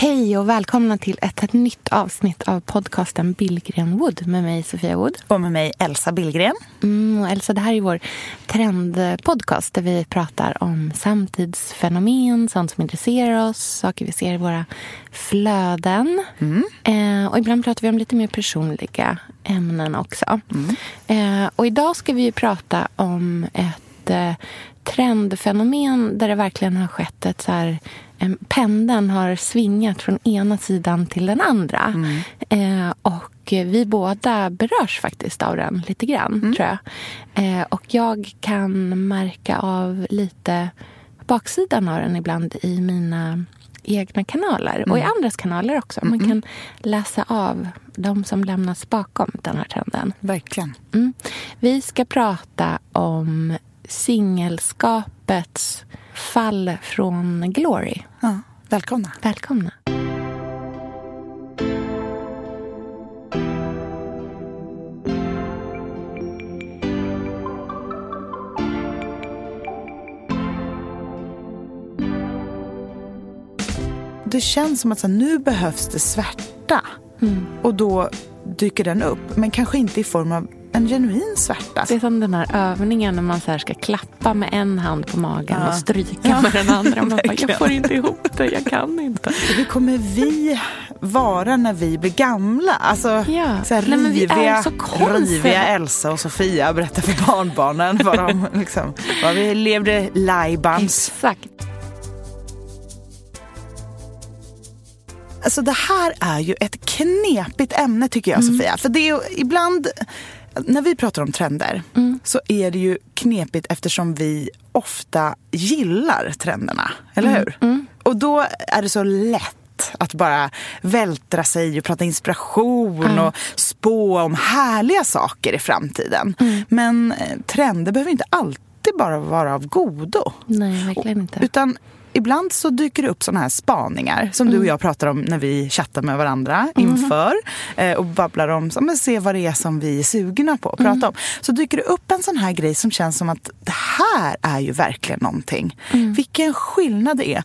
Hej och välkomna till ett, nytt avsnitt av podcasten Billgren Wood med mig Sofia Wood. Och med mig Elsa Billgren. Mm, och Elsa, det här är vår trendpodcast där vi pratar om samtidsfenomen, sånt som intresserar oss, saker vi ser i våra flöden. Mm. Eh, och ibland pratar vi om lite mer personliga ämnen också. Mm. Eh, och idag ska vi prata om ett eh, trendfenomen där det verkligen har skett ett så här pendeln har svingat från ena sidan till den andra. Mm. Eh, och vi båda berörs faktiskt av den lite grann, Mm. tror jag. Eh, och jag kan märka av lite baksidan av den ibland i mina egna kanaler och i Mm. andras kanaler också. Man kan läsa av de som lämnas bakom den här trenden. Verkligen. Mm. Vi ska prata om singelskapets fall från Glory. Ja, välkomna. Välkomna. Det känns som att så nu behövs det svärta. Mm. Och då dyker den upp. Men kanske inte i form av en genuin svärta. Det är som den här övningen när man så ska klappa med en hand på magen Ja. och stryka Ja, med den andra. Man bara, jag får inte ihop det, jag kan inte. Hur kommer vi vara när vi blir gamla? Alltså, Ja. så här, Nej, riviga, riviga Elsa och Sofia berättar för barnbarnen vad, de, liksom, vad vi levde lajbans. Exakt. Alltså det här är ju ett knepigt ämne tycker jag Sofia. För det är ju ibland, när vi pratar om trender så är det ju knepigt eftersom vi ofta gillar trenderna. Eller hur? Och då är det så lätt att bara vältra sig och prata inspiration och spå om härliga saker i framtiden. Men eh, trender behöver inte alltid bara vara av godo. Nej, verkligen inte. Utan ibland så dyker det upp såna här spaningar som du och jag pratar om när vi chattar med varandra inför eh, och babblar om, så, men se vad det är som vi är sugna på att prata om. Så dyker det upp en sån här grej som känns som att det här är ju verkligen någonting. Vilken skillnad det är.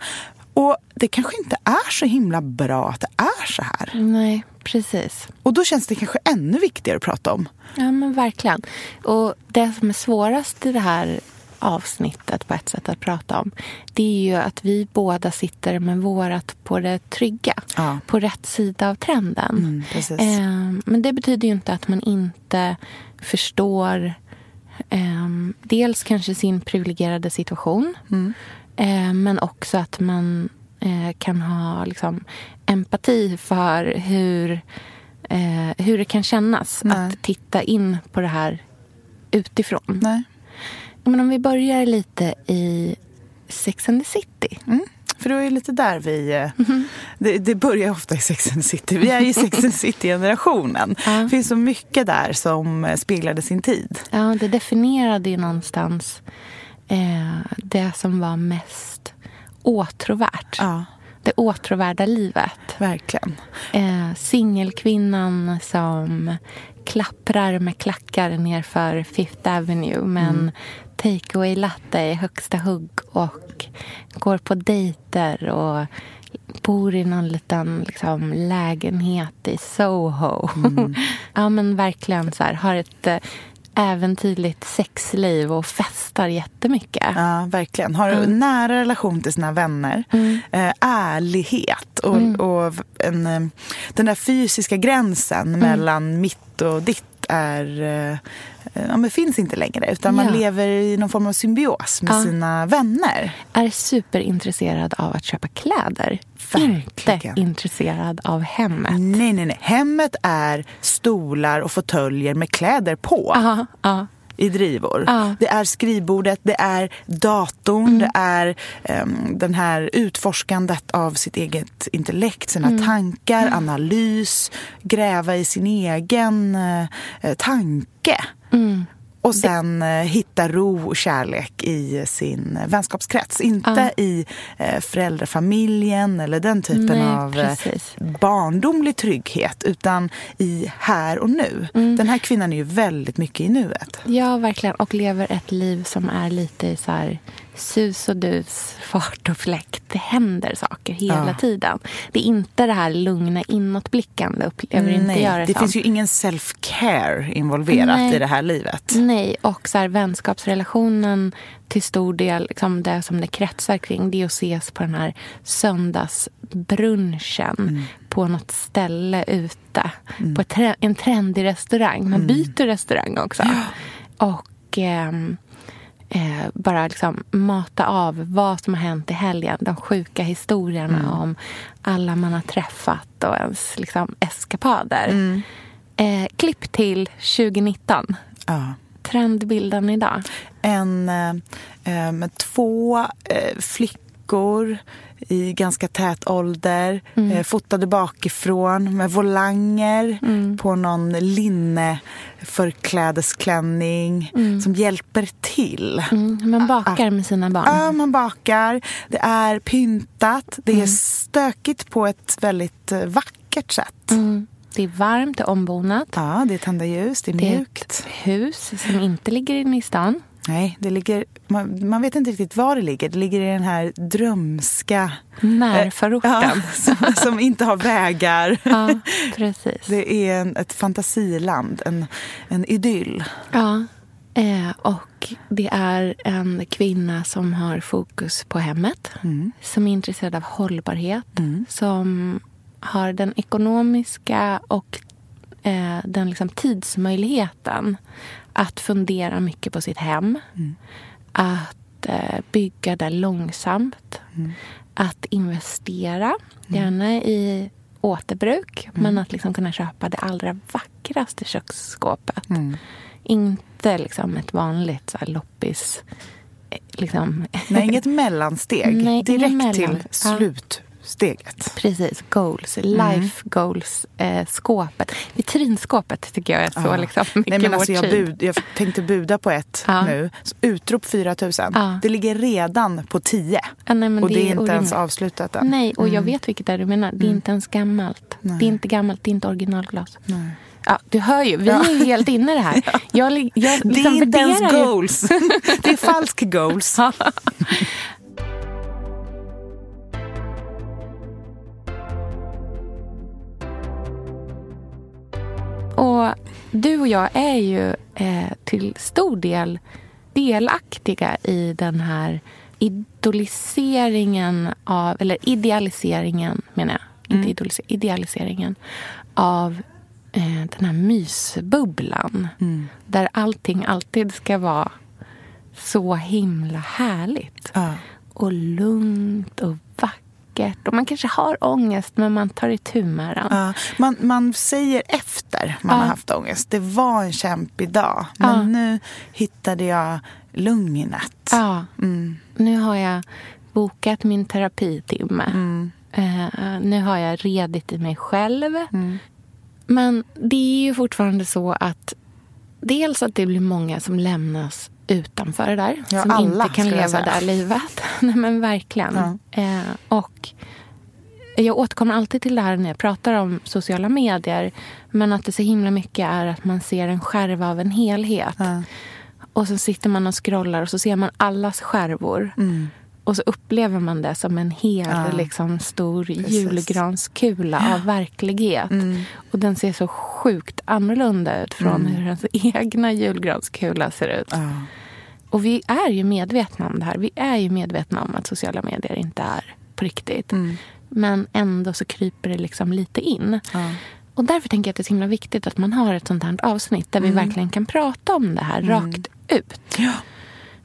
Och det kanske inte är så himla bra att det är så här. Nej, precis. Och då känns det kanske ännu viktigare att prata om. Ja, men verkligen. Och det som är svårast i det här avsnittet på ett sätt att prata om det är ju att vi båda sitter med vårat på det trygga. Ja. På rätt sida av trenden. Mm. Eh, men det betyder ju inte att man inte förstår eh, dels kanske sin privilegierade situation Mm. eh, men också att man eh, kan ha liksom, empati för hur, eh, hur det kan kännas Nej. att titta in på det här utifrån. Nej. Men om vi börjar lite i Sex and the City. Mm. För det är ju lite där vi... eh, Det, det börjar ofta i Sex and the City. Vi är ju Sex and the City-generationen. Ja. Det finns så mycket där som eh, speglade sin tid. Ja, det definierade ju någonstans eh, det som var mest åtråvärt. Ja, Det åtråvärda livet. verkligen. Eh, singelkvinnan som klapprar med klackar nerför Fifth Avenue med en takeaway latte i högsta hugg och går på dejter och bor i någon liten liksom, lägenhet i Soho. ja, men verkligen så här, har ett eh, äventyrligt sexliv och festar jättemycket. Ja, verkligen. Har en nära relation till sina vänner. Eh, ärlighet och, och en, eh, den där fysiska gränsen mellan mitt och ditt är, eh, ja, men finns inte längre. Utan man Ja. lever i någon form av symbios med Ja. sina vänner. Är superintresserad av att köpa kläder. Verkligen. Inte intresserad av hemmet. Nej, nej, nej. Hemmet är stolar och fåtöljer med kläder på. Ja, ja. i drivor. Mm. Det är skrivbordet, det är datorn, det är um, den här utforskandet av sitt eget intellekt, sina Mm. tankar, analys, gräva i sin egen uh, tanke. Mm. Och sen eh, hitta ro och kärlek i sin vänskapskrets. Inte i eh, föräldrafamiljen eller den typen Nej, av eh, precis. barndomlig trygghet. Utan i här och nu. Mm. Den här kvinnan är ju väldigt mycket i nuet. Ja, verkligen. Och lever ett liv som är lite i så här sus och dus, fart och fläkt. Det händer saker hela Ja. tiden. Det är inte det här lugna inåtblickande, upplever inte Nej, jag det, det som. finns ju ingen self-care involverat Nej. i det här livet. Nej, och så här, vänskapsrelationen till stor del, liksom det som det kretsar kring, det är att ses på den här söndagsbrunchen Mm. på något ställe ute. På ett, en trendig restaurang. Man byter restaurang också. Och ehm, eh, bara liksom mata av vad som har hänt i helgen. De sjuka historierna om alla man har träffat och ens liksom, eskapader. Eh, klipp till 2019 Ja. Trendbilden idag? En eh, eh, med två eh, flickor i ganska tät ålder, Mm. eh, fotade bakifrån med volanger Mm. på någon linne förklädesklänning som hjälper till. Mm, man bakar med sina barn. Ja, man bakar. Det är pyntat. Det är stökigt på ett väldigt eh, vackert sätt. Mm. Det är varmt, det är ombonat. Ja, det är tända ljus, det är Det är mjukt. ett hus som inte ligger inne i stan. Nej, det ligger, man, man vet inte riktigt var det ligger. Det ligger i den här drömska... Närförorten. Ja, som, som inte har vägar. Ja, precis. Det är en, ett fantasiland, en, en idyll. Ja. Eh, och det är en kvinna som har fokus på hemmet. Som är intresserad av hållbarhet. Som har den ekonomiska och eh, den liksom tidsmöjligheten att fundera mycket på sitt hem. Att eh, bygga det långsamt. Att investera, gärna i återbruk. Men att liksom kunna köpa det allra vackraste köksskåpet. Inte liksom ett vanligt så här, loppis... eh, Liksom. Nej, inget mellansteg. Nej, Direkt mellan. till Ja. Slutsteget. Precis, goals. Life goals-skåpet. Vitrinskåpet tycker jag är så Ja. liksom, mycket Nej, men alltså jag, bud, jag tänkte buda på ett Ja. nu. Så Utrop 4 000. Ja. Det ligger redan på 10. Ja, nej, och det, är inte orimligt. ens avslutat än. Mm. Nej, och jag vet vilket det är du menar. Det är inte ens gammalt. Det är inte gammalt, det är inte originalglas. Ja, du hör ju, vi är ju helt inne i det här. Jag, jag Det liksom är inte ens goals. det är falsk goals. Och du och jag är ju eh, till stor del delaktiga i den här idoliseringen av, eller idealiseringen menar jag, inte idolis- idealiseringen av eh, den här mysbubblan. Där allting alltid ska vara så himla härligt. Ja. Och lugnt och vackert. Och man kanske har ångest men man tar itu med den. Ja, man, man säger efter man Ja. har haft ångest. Det var en kämpig dag, men Ja. nu hittade jag lugnet. Ja. Mm. Nu har jag bokat min terapitimme. Mm. Eh, nu har jag redigt i mig själv. Mm. Men det är ju fortfarande så att dels att det blir många som lämnas utanför det där. Ja, som alla, inte kan leva det här livet. Nej men verkligen. Ja. Eh, och jag återkommer alltid till det här när jag pratar om sociala medier. Men att det så himla mycket är att man ser en skärva av en helhet. Ja. Och så sitter man och scrollar och så ser man allas skärvor. Och så upplever man det som en hel Mm. Ja. liksom, stor Precis. julgranskula av verklighet. Mm. Och den ser så sjukt annorlunda ut från hur ens egna julgranskula ser ut. Ja. Och vi är ju medvetna om det här. Vi är ju medvetna om att sociala medier inte är på riktigt. Mm. Men ändå så kryper det liksom lite in. Ja. och därför tänker jag att det är så himla viktigt att man har ett sånt här avsnitt där vi verkligen kan prata om det här rakt ut.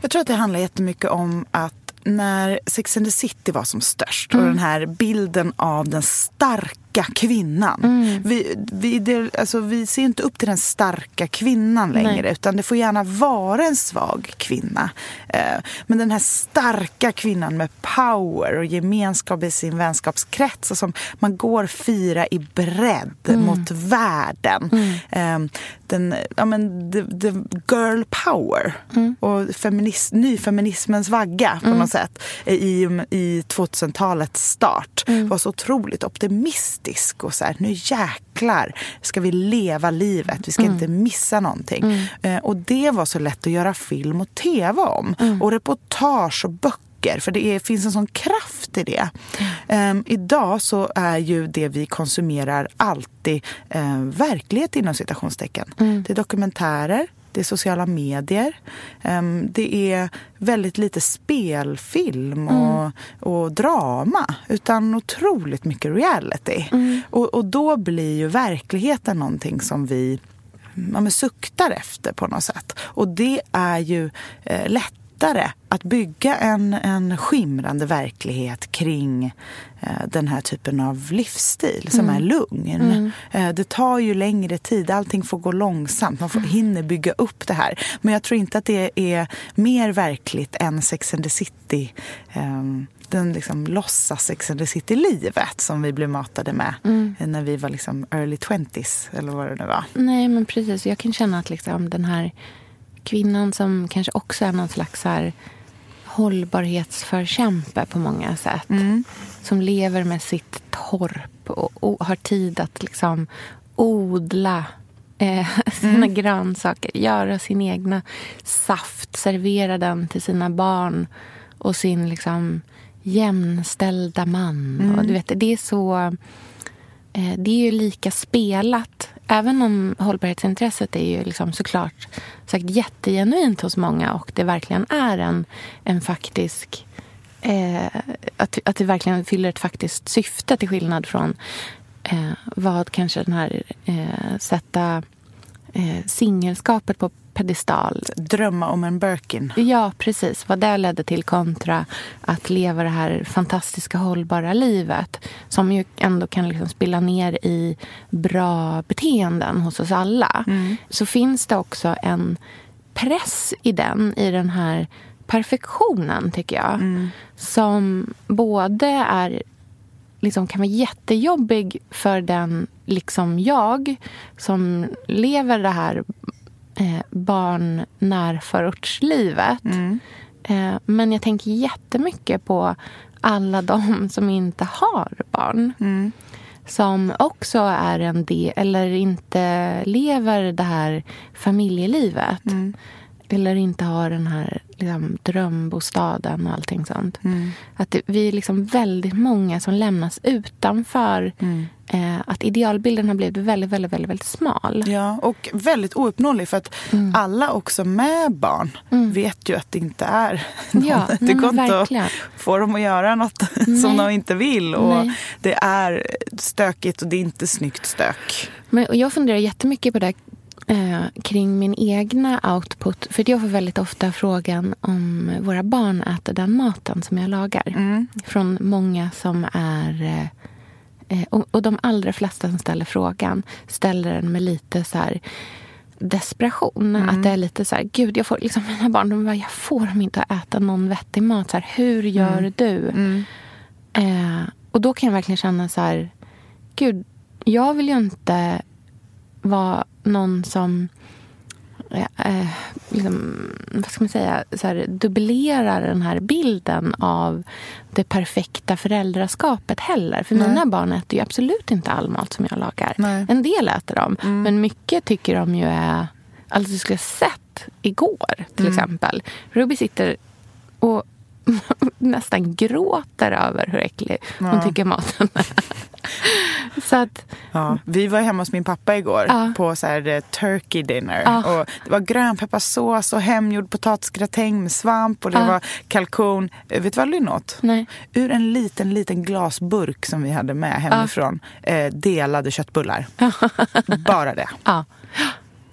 Jag tror att det handlar jättemycket om att när Sex and the City var som störst och den här bilden av den starka kvinnan. Vi, vi, det, alltså, vi ser inte upp till den starka kvinnan längre Nej. utan det får gärna vara en svag kvinna. Eh, men den här starka kvinnan med power och gemenskap i sin vänskapskrets och som man går fira i bredd mot världen. Eh, den, ja, men, the, the girl power och feminist, nyfeminismens vagga på något sätt i, i 2000-talets start var så otroligt optimistisk och så här, nu jäklar ska vi leva livet, vi ska inte missa någonting. Eh, och det var så lätt att göra film och tv om och reportage och böcker för det är, finns en sån kraft i det. Ehm, idag så är ju det vi konsumerar alltid eh, verklighet inom citationstecken. Det är dokumentärer, det är sociala medier. Ehm, det är väldigt lite spelfilm och, och drama utan otroligt mycket reality. Och, och då blir ju verkligheten någonting som vi ja, men suktar efter på något sätt. Och det är ju eh, lättare att bygga en, en skimrande verklighet kring eh, den här typen av livsstil som är lugn. Eh, det tar ju längre tid, allting får gå långsamt, man får, hinner bygga upp det här. Men jag tror inte att det är mer verkligt än Sex and the City. Eh, den liksom låtsas Sex and the City-livet som vi blev matade med eh, när vi var liksom early 20s eller vad det nu var. Nej, men precis. Jag kan känna att liksom den här kvinnan som kanske också är någon slags så här hållbarhetsförkämpe på många sätt. Som lever med sitt torp och, och har tid att liksom odla eh, sina grönsaker, göra sin egna saft, servera den till sina barn och sin liksom jämställda man. Och du vet, det är så... Eh, det är ju lika spelat. Även om hållbarhetsintresset är ju liksom såklart sagt jättegenuint hos många och det verkligen är en, en faktisk... Eh, att, att det verkligen fyller ett faktiskt syfte till skillnad från eh, vad kanske den här eh, sätta eh, singelskapet på pedestal Drömma om en Birkin. Ja, precis. Vad det ledde till kontra att leva det här fantastiska hållbara livet som ju ändå kan liksom spilla ner i bra beteenden hos oss alla. Så finns det också en press i den, i den här perfektionen, tycker jag. Som både är liksom kan vara jättejobbig för den, liksom jag, som lever det här eh, barnnärförortslivet. Eh, men jag tänker jättemycket på alla de som inte har barn. Som också är en del, eller inte lever det här familjelivet. Eller inte har den här liksom, drömbostaden och allting sånt. Att det, vi är liksom väldigt många som lämnas utanför. Eh, att idealbilden har blivit väldigt, väldigt, väldigt, väldigt smal. Ja, och väldigt ouppnåelig för att Mm. alla också med barn vet ju att det inte är Ja, det går inte att få dem att göra något Nej. som de inte vill. Och Nej. det är stökigt och det är inte snyggt stök. Men, och jag funderar jättemycket på det eh, kring min egna output. För jag får väldigt ofta frågan om våra barn äter den maten som jag lagar. Från många som är... Eh, eh, och, och de allra flesta som ställer frågan ställer den med lite så här desperation. Att det är lite så här, gud, jag får liksom mina barn, de bara, jag får dem inte att äta någon vettig mat. Så här, hur gör du? Eh, och då kan jag verkligen känna så här, gud, jag vill ju inte vara någon som eh, liksom, vad ska man säga, så här, dubblerar den här bilden av det perfekta föräldraskapet heller. För mina barn äter ju absolut inte all mat som jag lagar. Nej. En del äter de, men mycket tycker de ju är... Alltså, du skulle ha sett igår, till exempel. Ruby sitter och nästan gråter över hur äcklig hon tycker maten är. Så att, Ja, vi var hemma hos min pappa igår Ja. på så här, eh, turkey dinner. Ja. Och det var grönpepparsås och hemgjord potatisgratäng med svamp och det var kalkon. Eh, Vet du vad Lynn åt? nej. Ur en liten, liten glasburk som vi hade med hemifrån. Eh, delade köttbullar. Bara det. Ja.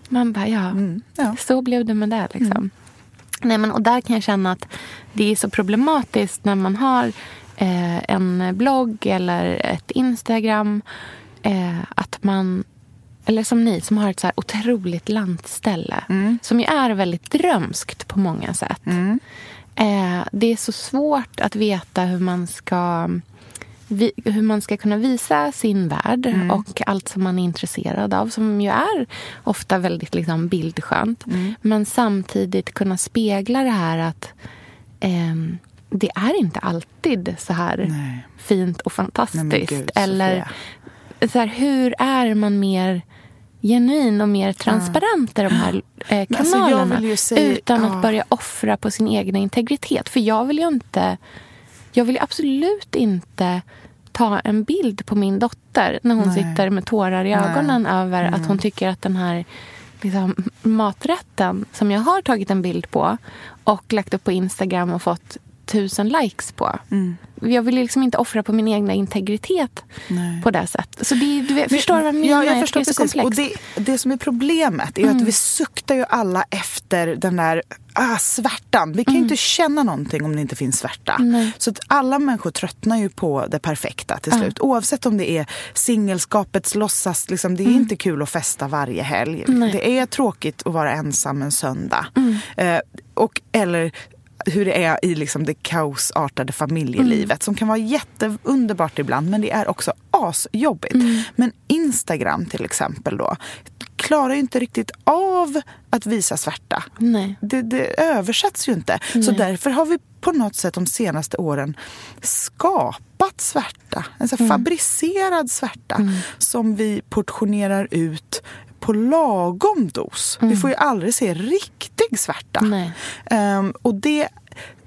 Man bara, ja, Mm, så blev det med det. Liksom. Nej, men, och där kan jag känna att det är så problematiskt när man har eh, en blogg eller ett Instagram. Eh, att man, eller som ni som har ett så här otroligt lantställe. Som ju är väldigt drömskt på många sätt. Eh, det är så svårt att veta hur man ska vi, hur man ska kunna visa sin värld och allt som man är intresserad av som ju är ofta väldigt liksom, bildskönt. Men samtidigt kunna spegla det här att ehm, det är inte alltid så här Nej. fint och fantastiskt. Nej, gud, Eller så här, hur är man mer genuin och mer transparent i de här eh, alltså, kanalerna ju säga- utan ja. att börja offra på sin egna integritet. För jag vill ju inte jag vill absolut inte ta en bild på min dotter när hon Nej. sitter med tårar i ögonen över att hon tycker att den här liksom, maträtten som jag har tagit en bild på och lagt upp på Instagram och fått tusen likes på. Mm. Jag vill liksom inte offra på min egna integritet Nej. på det sättet. Så det, du vet, förstår du vad jag menar? Ja, jag förstår det är så precis. Och komplext. det, det som är problemet är ju att vi suktar ju alla efter den där ah, svärtan. Vi kan ju inte känna någonting om det inte finns svärta. Nej. Så att alla människor tröttnar ju på det perfekta till slut. Oavsett om det är singelskapets låtsas, liksom, det är inte kul att festa varje helg. Nej. Det är tråkigt att vara ensam en söndag. Eh, och, eller hur det är i liksom det kaosartade familjelivet som kan vara jätteunderbart ibland men det är också asjobbigt. Men Instagram till exempel då klarar ju inte riktigt av att visa svärta. Nej. Det, det översätts ju inte. Så därför har vi på något sätt de senaste åren skapat svärta. En så här fabricerad svärta som vi portionerar ut på lagom dos. Vi får ju aldrig se riktig svärta. Ehm, och det,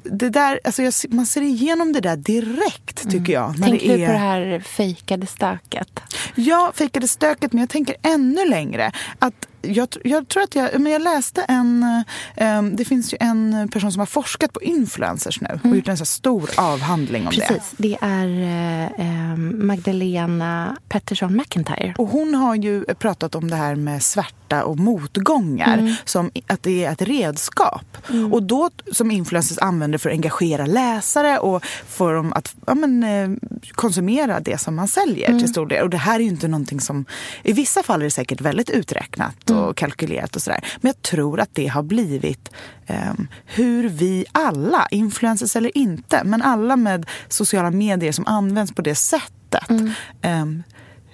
det där, alltså jag, man ser igenom det där direkt tycker jag. När Tänker det du är, på det här fejkade stöket? Ja, fejkade stöket, men jag tänker ännu längre. Att jag, jag tror att jag, men jag läste en, eh, det finns ju en person som har forskat på influencers nu och gjort en så stor avhandling om det. Precis. Det är eh, Magdalena Pettersson McIntyre. Och hon har ju pratat om det här med svärta och motgångar som i- att det är ett redskap. Och då som influencers använder för att engagera läsare och få dem att ja, men, eh, konsumera det som man säljer till stor del. Och det här är ju inte någonting som... I vissa fall är det säkert väldigt uträknat och kalkylerat och sådär. Men jag tror att det har blivit ehm, hur vi alla, influencers eller inte, men alla med sociala medier som används på det sättet. ehm,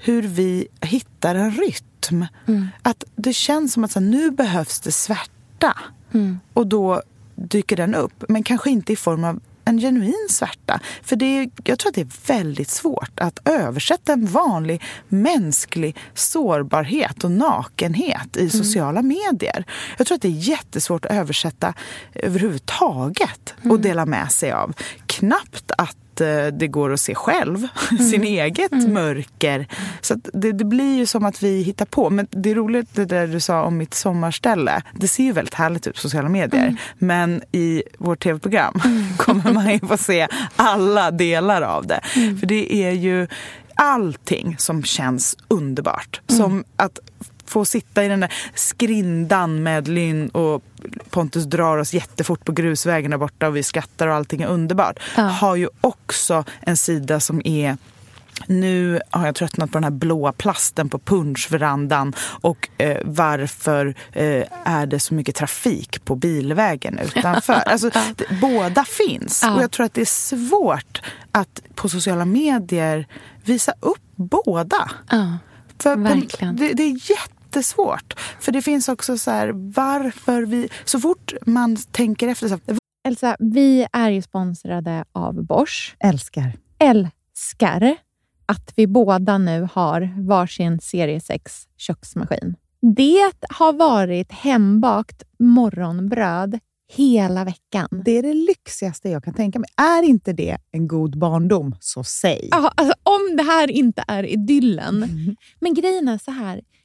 hur vi hittar en rytm. Att det känns som att så här, nu behövs det svärta. Och då dyker den upp. Men kanske inte i form av en genuin svärta. För det är, jag tror att det är väldigt svårt att översätta en vanlig mänsklig sårbarhet och nakenhet i sociala medier. Jag tror att det är jättesvårt att översätta överhuvudtaget och dela med sig av. Knappt att eh, det går att se själv, sin eget mörker. Så att det, det blir ju som att vi hittar på. Men det är roligt det där du sa om mitt sommarställe. Det ser ju väldigt härligt ut på sociala medier. Men i vårt tv-program kommer man ju få se alla delar av det. För det är ju allting som känns underbart. Som att få sitta i den där skrindan med Lynn och Pontus drar oss jättefort på grusvägen där borta och vi skrattar och allting är underbart. Ja. Har ju också en sida som är nu har jag tröttnat på den här blåa plasten på punschverandan och eh, varför eh, är det så mycket trafik på bilvägen utanför? Alltså, det, båda finns Ja. och jag tror att det är svårt att på sociala medier visa upp båda. Ja. För Verkligen. Det, det är jättesvårt. För det finns också så här, varför vi... Så fort man tänker efter, så här, Elsa, vi är ju sponsrade av Bosch. Älskar. Älskar att vi båda nu har varsin serie 6 köksmaskin. Det har varit hembakt morgonbröd hela veckan. Det är det lyxigaste jag kan tänka mig. Är inte det en god barndom, så säg. Ja, alltså, om det här inte är idyllen. Men grejen är så här.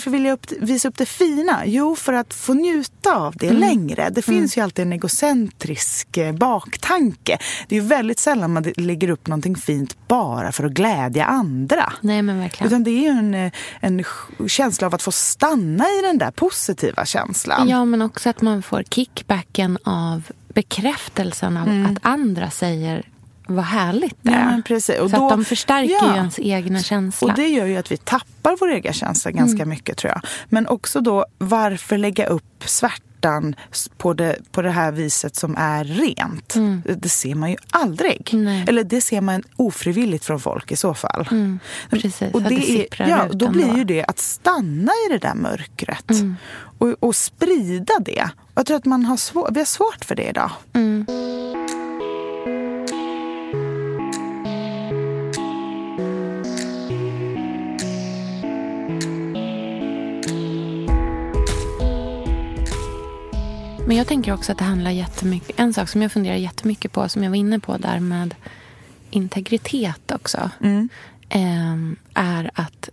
Varför vill jag upp, visa upp det fina? Jo, för att få njuta av det Mm. längre. Det finns ju alltid en egocentrisk eh, baktanke. Det är ju väldigt sällan man lägger upp någonting fint bara för att glädja andra. Nej, men verkligen. Utan det är ju en, eh, en känsla av att få stanna i den där positiva känslan. Ja, men också att man får kickbacken av bekräftelsen av att andra säger vad härligt det Mm. Ja, är. men precis. Och så då- att de förstärker ja. ju ens egna känsla. Och det gör ju att vi tappar vår egen känsla ganska Mm. mycket tror jag. Men också då, varför lägga upp svärtan på det, på det här viset som är rent? Det ser man ju aldrig. Mm. Nej. Eller det ser man ofrivilligt från folk i så fall. Mm, precis, Och det det är, ja, då blir ju det att stanna i det där mörkret. Mm. Och, och sprida det. Jag tror att man har svår, vi har svårt för det idag. Men jag tänker också att det handlar jättemycket... En sak som jag funderar jättemycket på, som jag var inne på där med integritet också, ehm, är att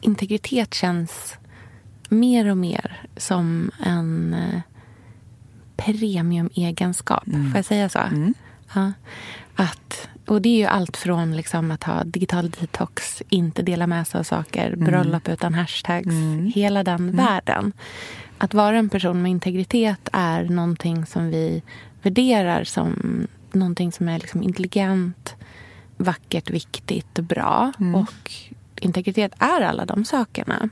integritet känns mer och mer som en eh, premiumegenskap. Får jag säga så? Ja. Att, och det är ju allt från liksom att ha digital detox, inte dela med sig av saker, bröllop utan hashtags, hela den världen. Att vara en person med integritet är någonting som vi värderar som någonting som är liksom intelligent, vackert, viktigt och bra. Och integritet är alla de sakerna.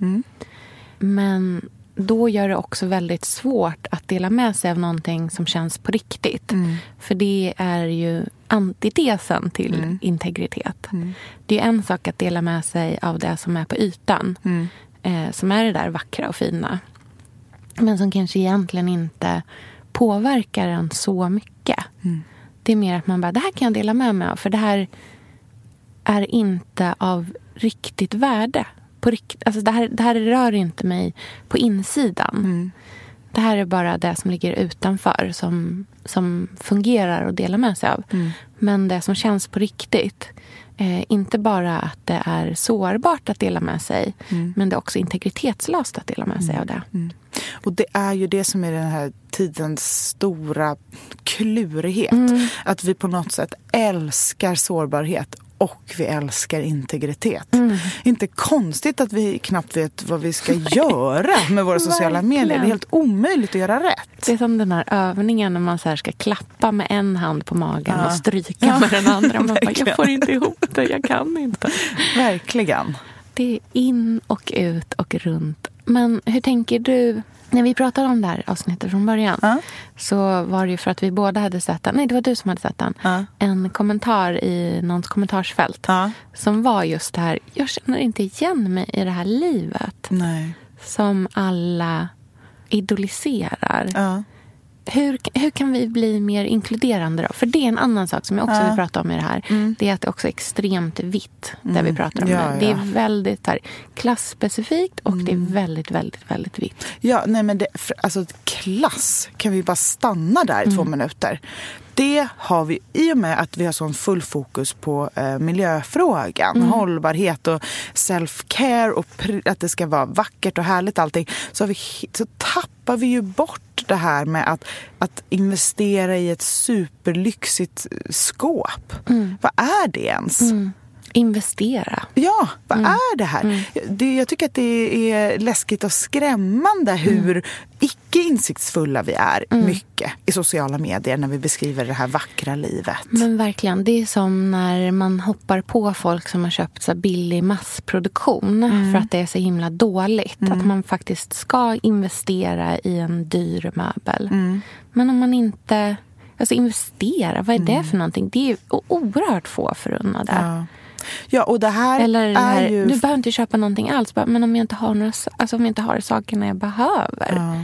Men då gör det också väldigt svårt att dela med sig av någonting som känns på riktigt. För det är ju antitesen till integritet. Det är en sak att dela med sig av det som är på ytan. Eh, som är det där vackra och fina. Men som kanske egentligen inte påverkar en så mycket. Det är mer att man bara, det här kan jag dela med mig av. För det här är inte av riktigt värde. På rikt, alltså det, här, det här rör inte mig på insidan. Det här är bara det som ligger utanför som, som fungerar att dela med sig av. Men det som känns på riktigt, eh, inte bara att det är sårbart att dela med sig men det är också integritetslöst att dela med sig av det. Och det är ju det som är den här tidens stora klurighet. Mm. Att vi på något sätt älskar sårbarhet och vi älskar integritet. Mm. Inte konstigt att vi knappt vet vad vi ska göra med våra sociala medier. Det är helt omöjligt att göra rätt. Det är som den här övningen när man så ska klappa med en hand på magen Ja. och stryka Ja, med den andra. Man bara, jag får inte ihop det, jag kan inte. Verkligen. Det är in och ut och runt. Men hur tänker du? När vi pratade om det här avsnittet från början Ja. så var det ju för att vi båda hade sett den. Nej, det var du som hade sett den. Ja. En kommentar i någons kommentarsfält Ja. som var just det här. Jag känner inte igen mig i det här livet Nej. som alla idoliserar. Hur, hur kan vi bli mer inkluderande då? För det är en annan sak som jag också Ja. vill prata om i det här. Det är att det också är extremt vitt, det vi pratar om Ja. Det ja. är väldigt här, klasspecifikt och det är väldigt, väldigt, väldigt vitt. Ja, nej men det, för, alltså klass, kan vi bara stanna där i två minuter? Det har vi, i och med att vi har sån full fokus på eh, miljöfrågan, hållbarhet och self-care och att det ska vara vackert och härligt allting, så, vi, så tappar vi ju bort det här med att, att investera i ett superlyxigt skåp. Vad är det ens? Investera. Ja, vad är det här? Det, jag tycker att det är läskigt och skrämmande hur icke insiktsfulla vi är mycket i sociala medier när vi beskriver det här vackra livet. Men verkligen, det är som när man hoppar på folk som har köpt så billig massproduktion för att det är så himla dåligt. Att man faktiskt ska investera i en dyr möbel. Men om man inte... Alltså investera, vad är det för någonting? Det är oerhört få förunnade. Ja. Ja, och det här Eller det här, är ju... du behöver inte köpa någonting alls, bara, men om jag inte har, några, alltså om jag inte har sakerna jag behöver. Ja.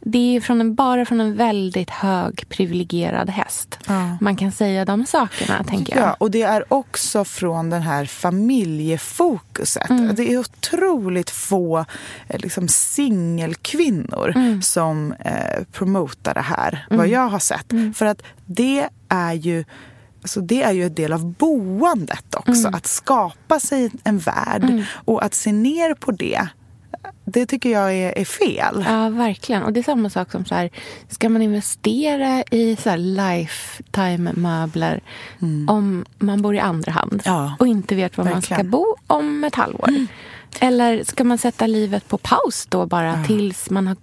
Det är från en, bara från en väldigt hög privilegierad häst. Ja. Man kan säga de sakerna, tänker jag. Ja, och det är också från den här familjefokuset. Mm. Det är otroligt få eh, liksom, singelkvinnor Mm. som eh, promotar det här, vad jag har sett. Mm. För att det är ju Alltså det är ju en del av boendet också, Mm. att skapa sig en värld och att se ner på det. Det tycker jag är, är fel. Ja, verkligen. Och det är samma sak som så här, ska man investera i så här lifetime-möbler om man bor i andra hand Mm. Ja, och inte vet var man verkligen. Mm. ska bo om ett halvår? Eller ska man sätta livet på paus då bara tills man har...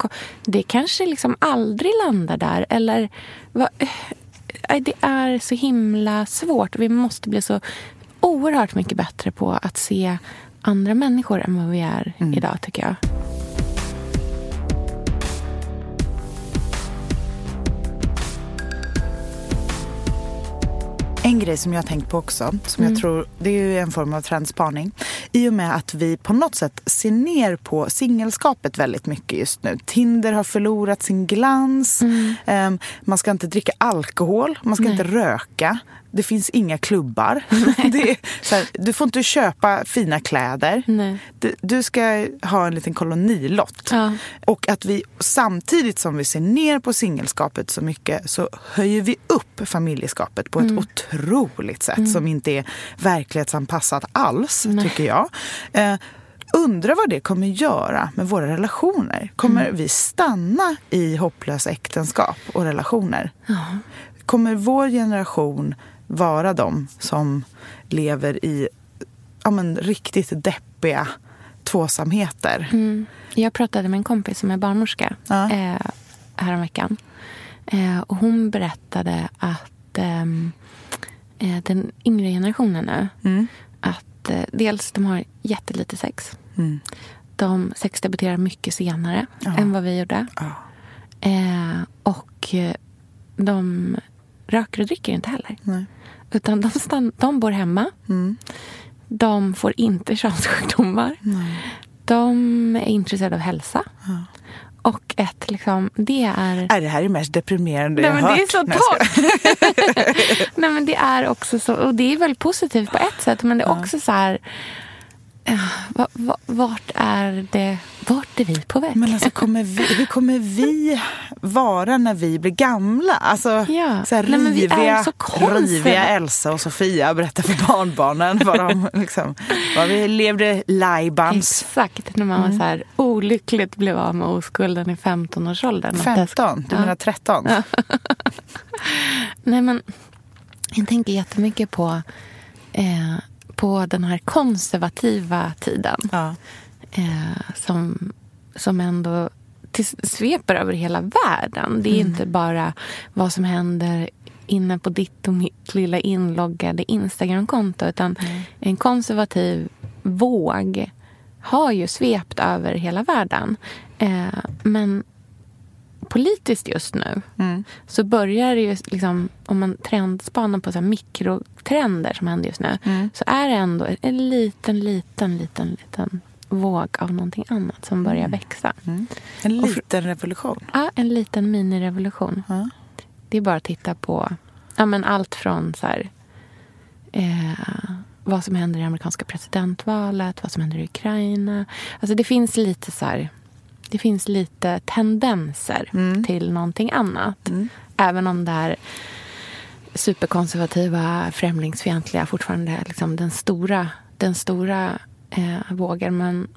Det kanske liksom aldrig landar där. Eller vad, det är så himla svårt. Vi måste bli så oerhört mycket bättre på att se andra människor än vad vi är Mm. idag, tycker jag. En grej som jag har tänkt på också, som Mm. jag tror, det är ju en form av trendspaning. I och med att vi på något sätt ser ner på singelskapet väldigt mycket just nu. Tinder har förlorat sin glans. Mm. Ehm, man ska inte dricka alkohol, man ska inte röka. Det finns inga klubbar. här, du får inte köpa fina kläder. Nej. Du, du ska ha en liten kolonilott. Ja. Och att vi samtidigt som vi ser ner på singelskapet så mycket så höjer vi upp familjeskapet på ett otroligt sätt som inte är verklighetsanpassat alls, tycker jag. Eh, undrar vad det kommer göra med våra relationer. Kommer vi stanna i hopplösa äktenskap och relationer? Kommer vår generation vara de som lever i ja, men, riktigt deppiga tvåsamheter? Mm. Jag pratade med en kompis som är barnmorska Ja. eh, häromveckan. Eh, och hon berättade att ehm, eh, den yngre generationen nu, Mm. att eh, dels de har jättelite sex. Mm. De sexdebuterar mycket senare Ja. än vad vi gjorde. Ja. Eh, och eh, de röker och dricker inte heller. Nej. Utan de, stann, de bor hemma. Mm. De får inte könssjukdomar. De är intresserade av hälsa. Och ett, liksom, det är... Är det här är det mest deprimerande Nej, jag men har det är hört. så Nej, skojar. Nej, men det är också så... Och det är väl positivt på ett sätt, men det är också så här... ja, va- va- Vart är det... Vart är vi på väg? Men alltså, kommer vi, hur kommer vi vara när vi blir gamla? Alltså, Ja. så här, Nej, riviga, så riviga Elsa och Sofia berättar för barnbarnen vad, de, liksom, vad vi levde lajbans. Exakt, när man var så här olyckligt blev av med oskulden i 15-årsåldern. Att det- 15? Du Ja. menar 13? Nej, men jag tänker jättemycket på, eh, på den här konservativa tiden. Ja. Eh, som, som ändå till, sveper över hela världen. Det är inte bara vad som händer inne på ditt och mitt lilla inloggade Instagramkonto. Utan en konservativ våg har ju svept över hela världen. Eh, men politiskt just nu Mm. så börjar det ju, liksom, om man trendspanar på så här mikrotrender som händer just nu, så är det ändå en liten, liten, liten, liten våg av någonting annat som börjar växa. En liten revolution. Ja, en liten minirevolution. Ja. Det är bara att titta på ja, men allt från så här, eh, vad som händer i amerikanska presidentvalet, vad som händer i Ukraina. Alltså det finns lite så här, det finns lite tendenser till någonting annat. Även om det är superkonservativa, främlingsfientliga fortfarande är liksom den stora, den stora eh, vågen. Men,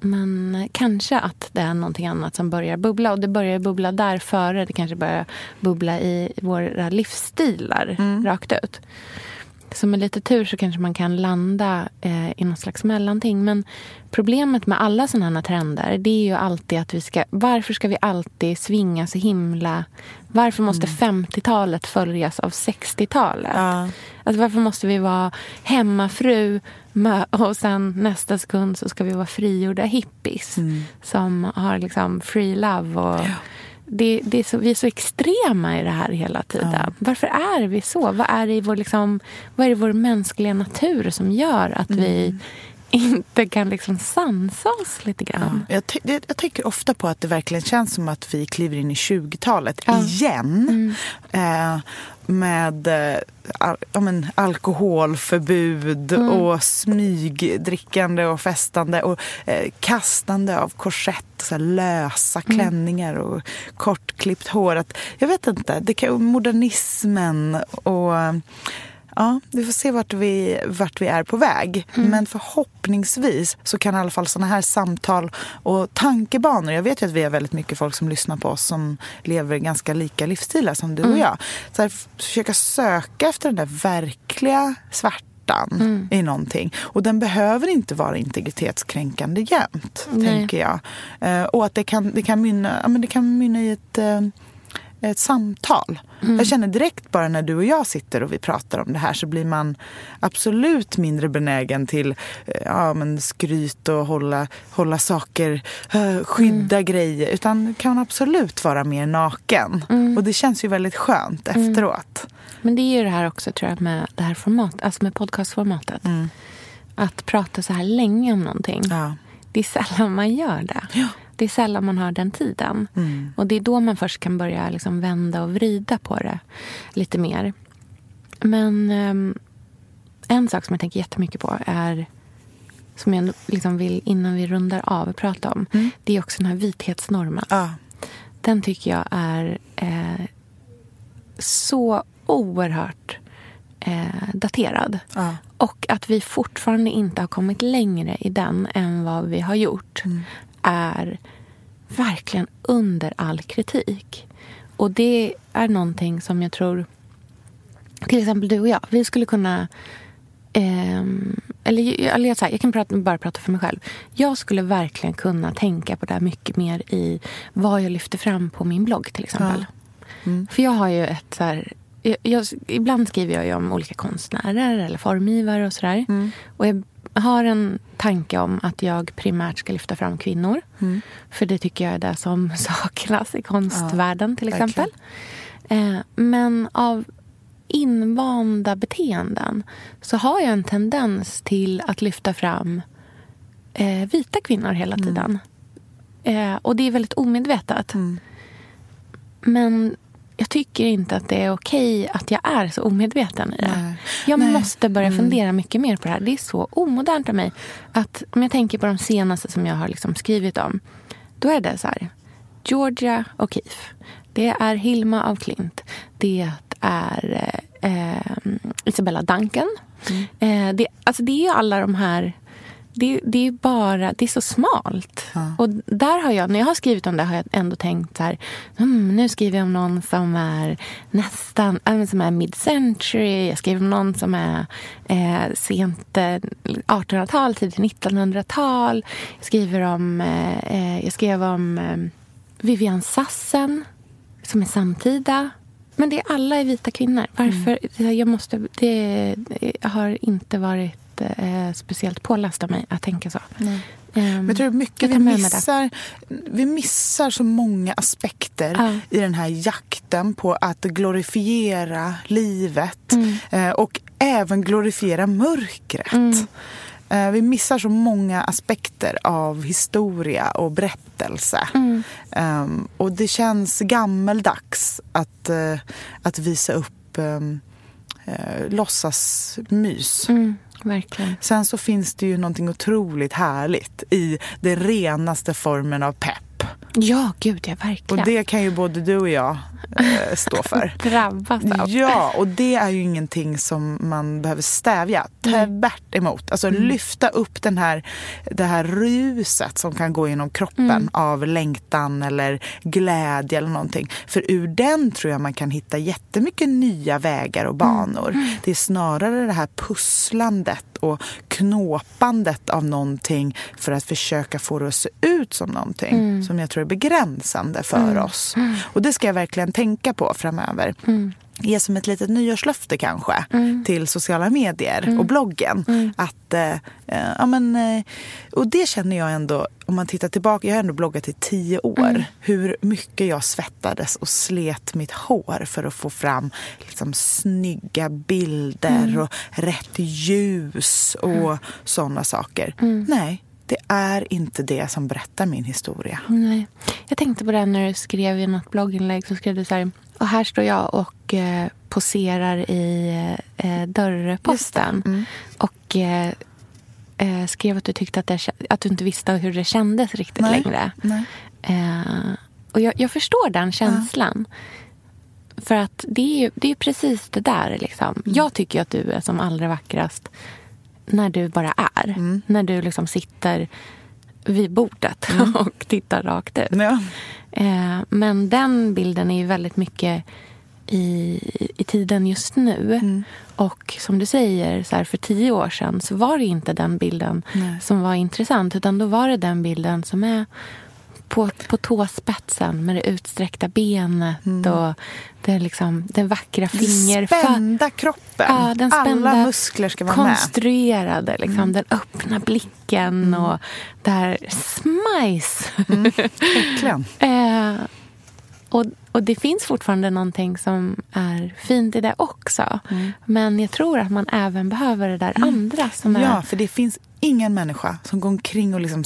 men kanske att det är någonting annat som börjar bubbla. Och det börjar bubbla där före det kanske börjar bubbla i våra livsstilar rakt ut. Så med lite tur så kanske man kan landa eh, i något slags mellanting. Men problemet med alla sådana här trender det är ju alltid att vi ska... Varför ska vi alltid svinga så himla... Varför måste 50-talet följas av 60-talet? Ja. Alltså varför måste vi vara hemmafru och sen nästa sekund så ska vi vara frigjorda hippies som har liksom free love och det, det är så, vi är så extrema i det här hela tiden. Varför är vi så? Vad är det i vår, liksom, vad är det i vår mänskliga natur som gör att vi inte kan liksom sansa oss lite grann? Jag, ty- det- jag tänker ofta på att det verkligen känns som att vi kliver in i 20-talet Ja. igen. Eh, med eh, al- ja, men, alkoholförbud och smygdrickande och festande och eh, kastande av korsett, så här lösa klänningar och kortklippt hår. Att, jag vet inte, det kan, modernismen och Ja, vi får se vart vi, vart vi är på väg. Men förhoppningsvis så kan i alla fall såna här samtal och tankebanor. Jag vet ju att vi har väldigt mycket folk som lyssnar på oss som lever ganska lika livsstilar som du och jag. Så här, försöka söka efter den där verkliga svärtan i någonting. Och den behöver inte vara integritetskränkande jämt, Nej. tänker jag. Eh, och att det kan, det kan, mynna, ja, men det kan mynna i ett eh, ett samtal. Jag känner direkt bara när du och jag sitter och vi pratar om det här så blir man absolut mindre benägen till eh, ja, men skryt och hålla, hålla saker, eh, skydda grejer. Utan kan man absolut vara mer naken. Och det känns ju väldigt skönt efteråt. Men det är ju det här också tror jag med det här format, alltså med podcastformatet. Att prata så här länge om någonting. Ja. Det är sällan man gör det. Ja. Det är sällan man har den tiden. Och det är då man först kan börja liksom vända och vrida på det lite mer. Men ehm, en sak som jag tänker jättemycket på är som jag liksom vill innan vi rundar av prata om. Det är också den här vithetsnormen. Ja. Den tycker jag är eh, så oerhört eh, daterad. Ja. Och att vi fortfarande inte har kommit längre i den än vad vi har gjort är verkligen under all kritik. Och det är någonting som jag tror... Till exempel du och jag. Vi skulle kunna... ehm, eller eller jag, här, jag kan prata, bara prata för mig själv. Jag skulle verkligen kunna tänka på det här mycket mer i vad jag lyfter fram på min blogg till exempel. För jag har ju ett så här, jag, jag, ibland skriver jag ju om olika konstnärer eller formgivare och sådär. Och jag har en tanke om att jag primärt ska lyfta fram kvinnor. För det tycker jag är det som saknas i konstvärlden till verkligen. exempel. Eh, men av invanda beteenden så har jag en tendens till att lyfta fram eh, vita kvinnor hela tiden. Eh, och det är väldigt omedvetet. Men jag tycker inte att det är okej att jag är så omedveten i det. Nej. Jag Nej. måste börja fundera mycket mer på det här. Det är så omodernt av mig. Att om jag tänker på de senaste som jag har liksom skrivit om. Då är det så här. Georgia O'Keeffe. Det är Hilma af Klint. Det är eh, eh, Isabella Duncan. Eh, det, alltså det är alla de här... Det, det är bara, det är så smalt. Och där har jag, när jag har skrivit om det har jag ändå tänkt så här, mm, nu skriver jag om någon som är nästan, äh, som är mid-century. Jag skriver om någon som är eh, sent eh, 1800-tal, tidigt 1900-tal. Jag skriver om, eh, eh, jag skrev om eh, Vivian Sassen som är samtida. Men det är alla är vita kvinnor. Varför? Jag måste, det, det har inte varit eh, speciellt påläst av mig att tänka så. Ehm, Men jag tror mycket jag vi missar, vi missar så många aspekter Ja. i den här jakten på att glorifiera livet Mm. eh, och även glorifiera mörkret. Mm. Eh, Vi missar så många aspekter av historia och berättelse. Mm. Ehm, och det känns gammeldags att, eh, att visa upp uh, låtsasmys. Mm, verkligen. Sen så finns det ju någonting otroligt härligt i den renaste formen av pepp. Ja, gud ja, verkligen. Och det kan ju både du och jag eh, stå för. Drabbas av. Ja, och det är ju ingenting som man behöver stävja. Tvärt emot. Alltså Mm. lyfta upp den här, det här ruset som kan gå genom kroppen Mm. av längtan eller glädje eller någonting. För ur den tror jag man kan hitta jättemycket nya vägar och banor. Mm. Det är snarare det här pusslandet och knåpandet av någonting för att försöka få det att se ut som någonting Mm. som jag tror är begränsande för oss. Och det ska jag verkligen tänka på framöver. Ge som ett litet nyårslöfte kanske till sociala medier och bloggen. Att, eh, eh, ja, men, eh, och det känner jag ändå, om man tittar tillbaka, jag har ändå bloggat i tio år. Hur mycket jag svettades och slet mitt hår för att få fram liksom, snygga bilder och rätt ljus och sådana saker. Nej, det är inte det som berättar min historia. Nej. Jag tänkte på det när du skrev i något blogginlägg. Så skrev du så här, och här står jag och eh, poserar i eh, dörrposten. Mm. Och eh, eh, skrev att du tyckte att, det, att du inte visste hur det kändes riktigt Nej. längre. Nej. Eh, och jag, jag förstår den känslan. För att det är ju det är precis det där. Liksom. Jag tycker att du är som allra vackrast när du bara är. När du liksom sitter vid bordet och tittar rakt ut. Ja. Eh, men den bilden är ju väldigt mycket i, i tiden just nu. Och som du säger, så här, för tio år sedan så var det inte den bilden Nej. som var intressant. Utan då var det den bilden som är på, på tåspetsen med det utsträckta benet och det liksom, den vackra fingerfötterna. Spända kroppen. Ja, den spända, Alla muskler ska vara med. Mm. konstruerade, liksom, den öppna blicken och det här smajs. Verkligen. eh, och, och det finns fortfarande någonting som är fint i det också. Mm. Men jag tror att man även behöver det där andra som är... Ja, för det finns ingen människa som går omkring och liksom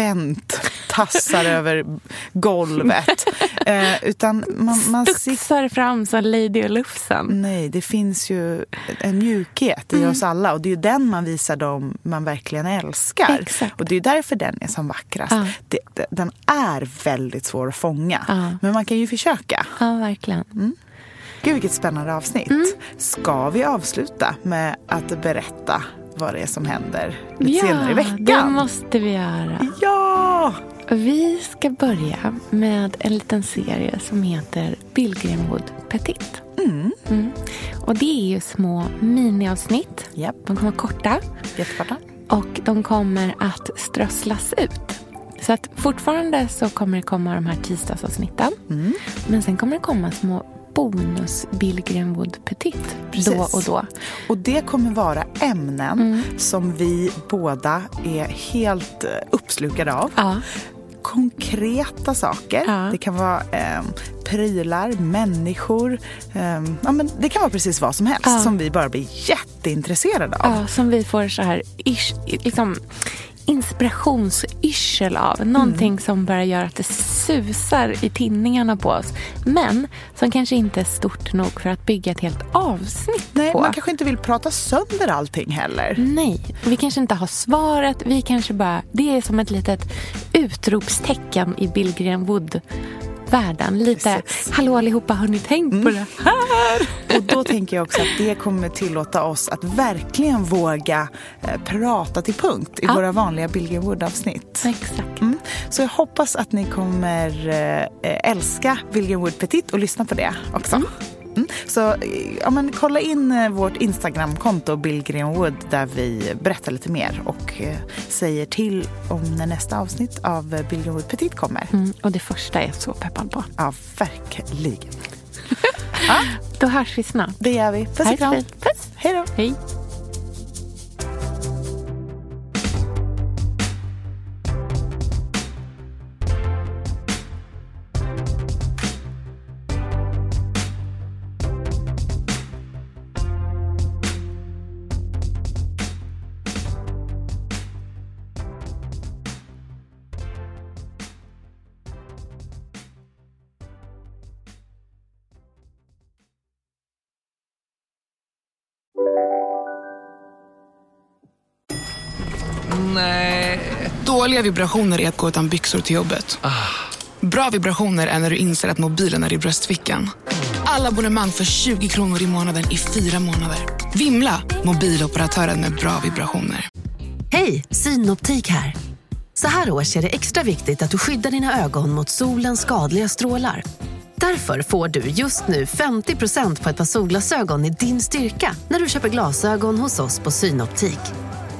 spänt tassar över golvet. Eh, utan man, man studsar fram som Lady och Lufsen. Nej, det finns ju en mjukhet Mm. i oss alla och det är ju den man visar dem man verkligen älskar. Exakt. Och det är därför den är som vackrast. Ja. Det, den är väldigt svår att fånga, Ja. men man kan ju försöka. Ja, verkligen. Gud, vilket spännande avsnitt. Mm. Ska vi avsluta med att berätta vad det är som händer lite senare i det veckan? måste vi göra. Ja! Vi ska börja med en liten serie som heter Billgrenwood Petit. Mm. Och det är ju små miniavsnitt. Japp, De kommer korta jättekorta. och de kommer att strösslas ut. Så att fortfarande så kommer det komma de här tisdagsavsnitten. Mm. Men sen kommer det komma små bonus Billgrenwood Petit Precis. då och då. Och det kommer vara ämnen Mm. som vi båda är helt eh, uppslukade av. Ja. Konkreta saker. Ja. Det kan vara eh, prylar, människor. Eh, ja, men det kan vara precis vad som helst Ja. som vi bara blir jätteintresserade av. Ja, som vi får så här ish, liksom, inspirationsyrsel av. Någonting Mm. som bara gör att det susar i tinningarna på oss. Men som kanske inte är stort nog för att bygga ett helt avsnitt Nej, på. man kanske inte vill prata sönder allting heller. Nej, vi kanske inte har svaret. Vi kanske bara, det är som ett litet utropstecken i Billgren Wood-världen. Lite, Precis. hallå allihopa, har ni tänkt på det här? Och då tänker jag också att det kommer tillåta oss att verkligen våga eh, prata till punkt i Ja. våra vanliga Billgren Wood-avsnitt. Exakt. Mm. Så jag hoppas att ni kommer eh, älska William Wood Petit och lyssna på det också. Mm. Så eh, ja, men kolla in eh, vårt Instagramkonto Bill Wood där vi berättar lite mer och eh, säger till om när nästa avsnitt av Bill Wood Petit kommer. Mm, och det första är jag så peppad på. Ja, verkligen. Då hörs vi snart. Det gör vi. Puss och kram. Puss. Hej då. Hej. Dåliga vibrationer är att gå utan byxor till jobbet. Bra vibrationer är när du inser att mobilen är i bröstfickan. Alla abonnemang för 20 kronor i månaden i fyra månader. Vimla! Mobiloperatören med bra vibrationer. Hej, Synoptik här. Så här års är det extra viktigt att du skyddar dina ögon mot solens skadliga strålar. Därför får du just nu 50% på ett par solglasögon i din styrka när du köper glasögon hos oss på Synoptik.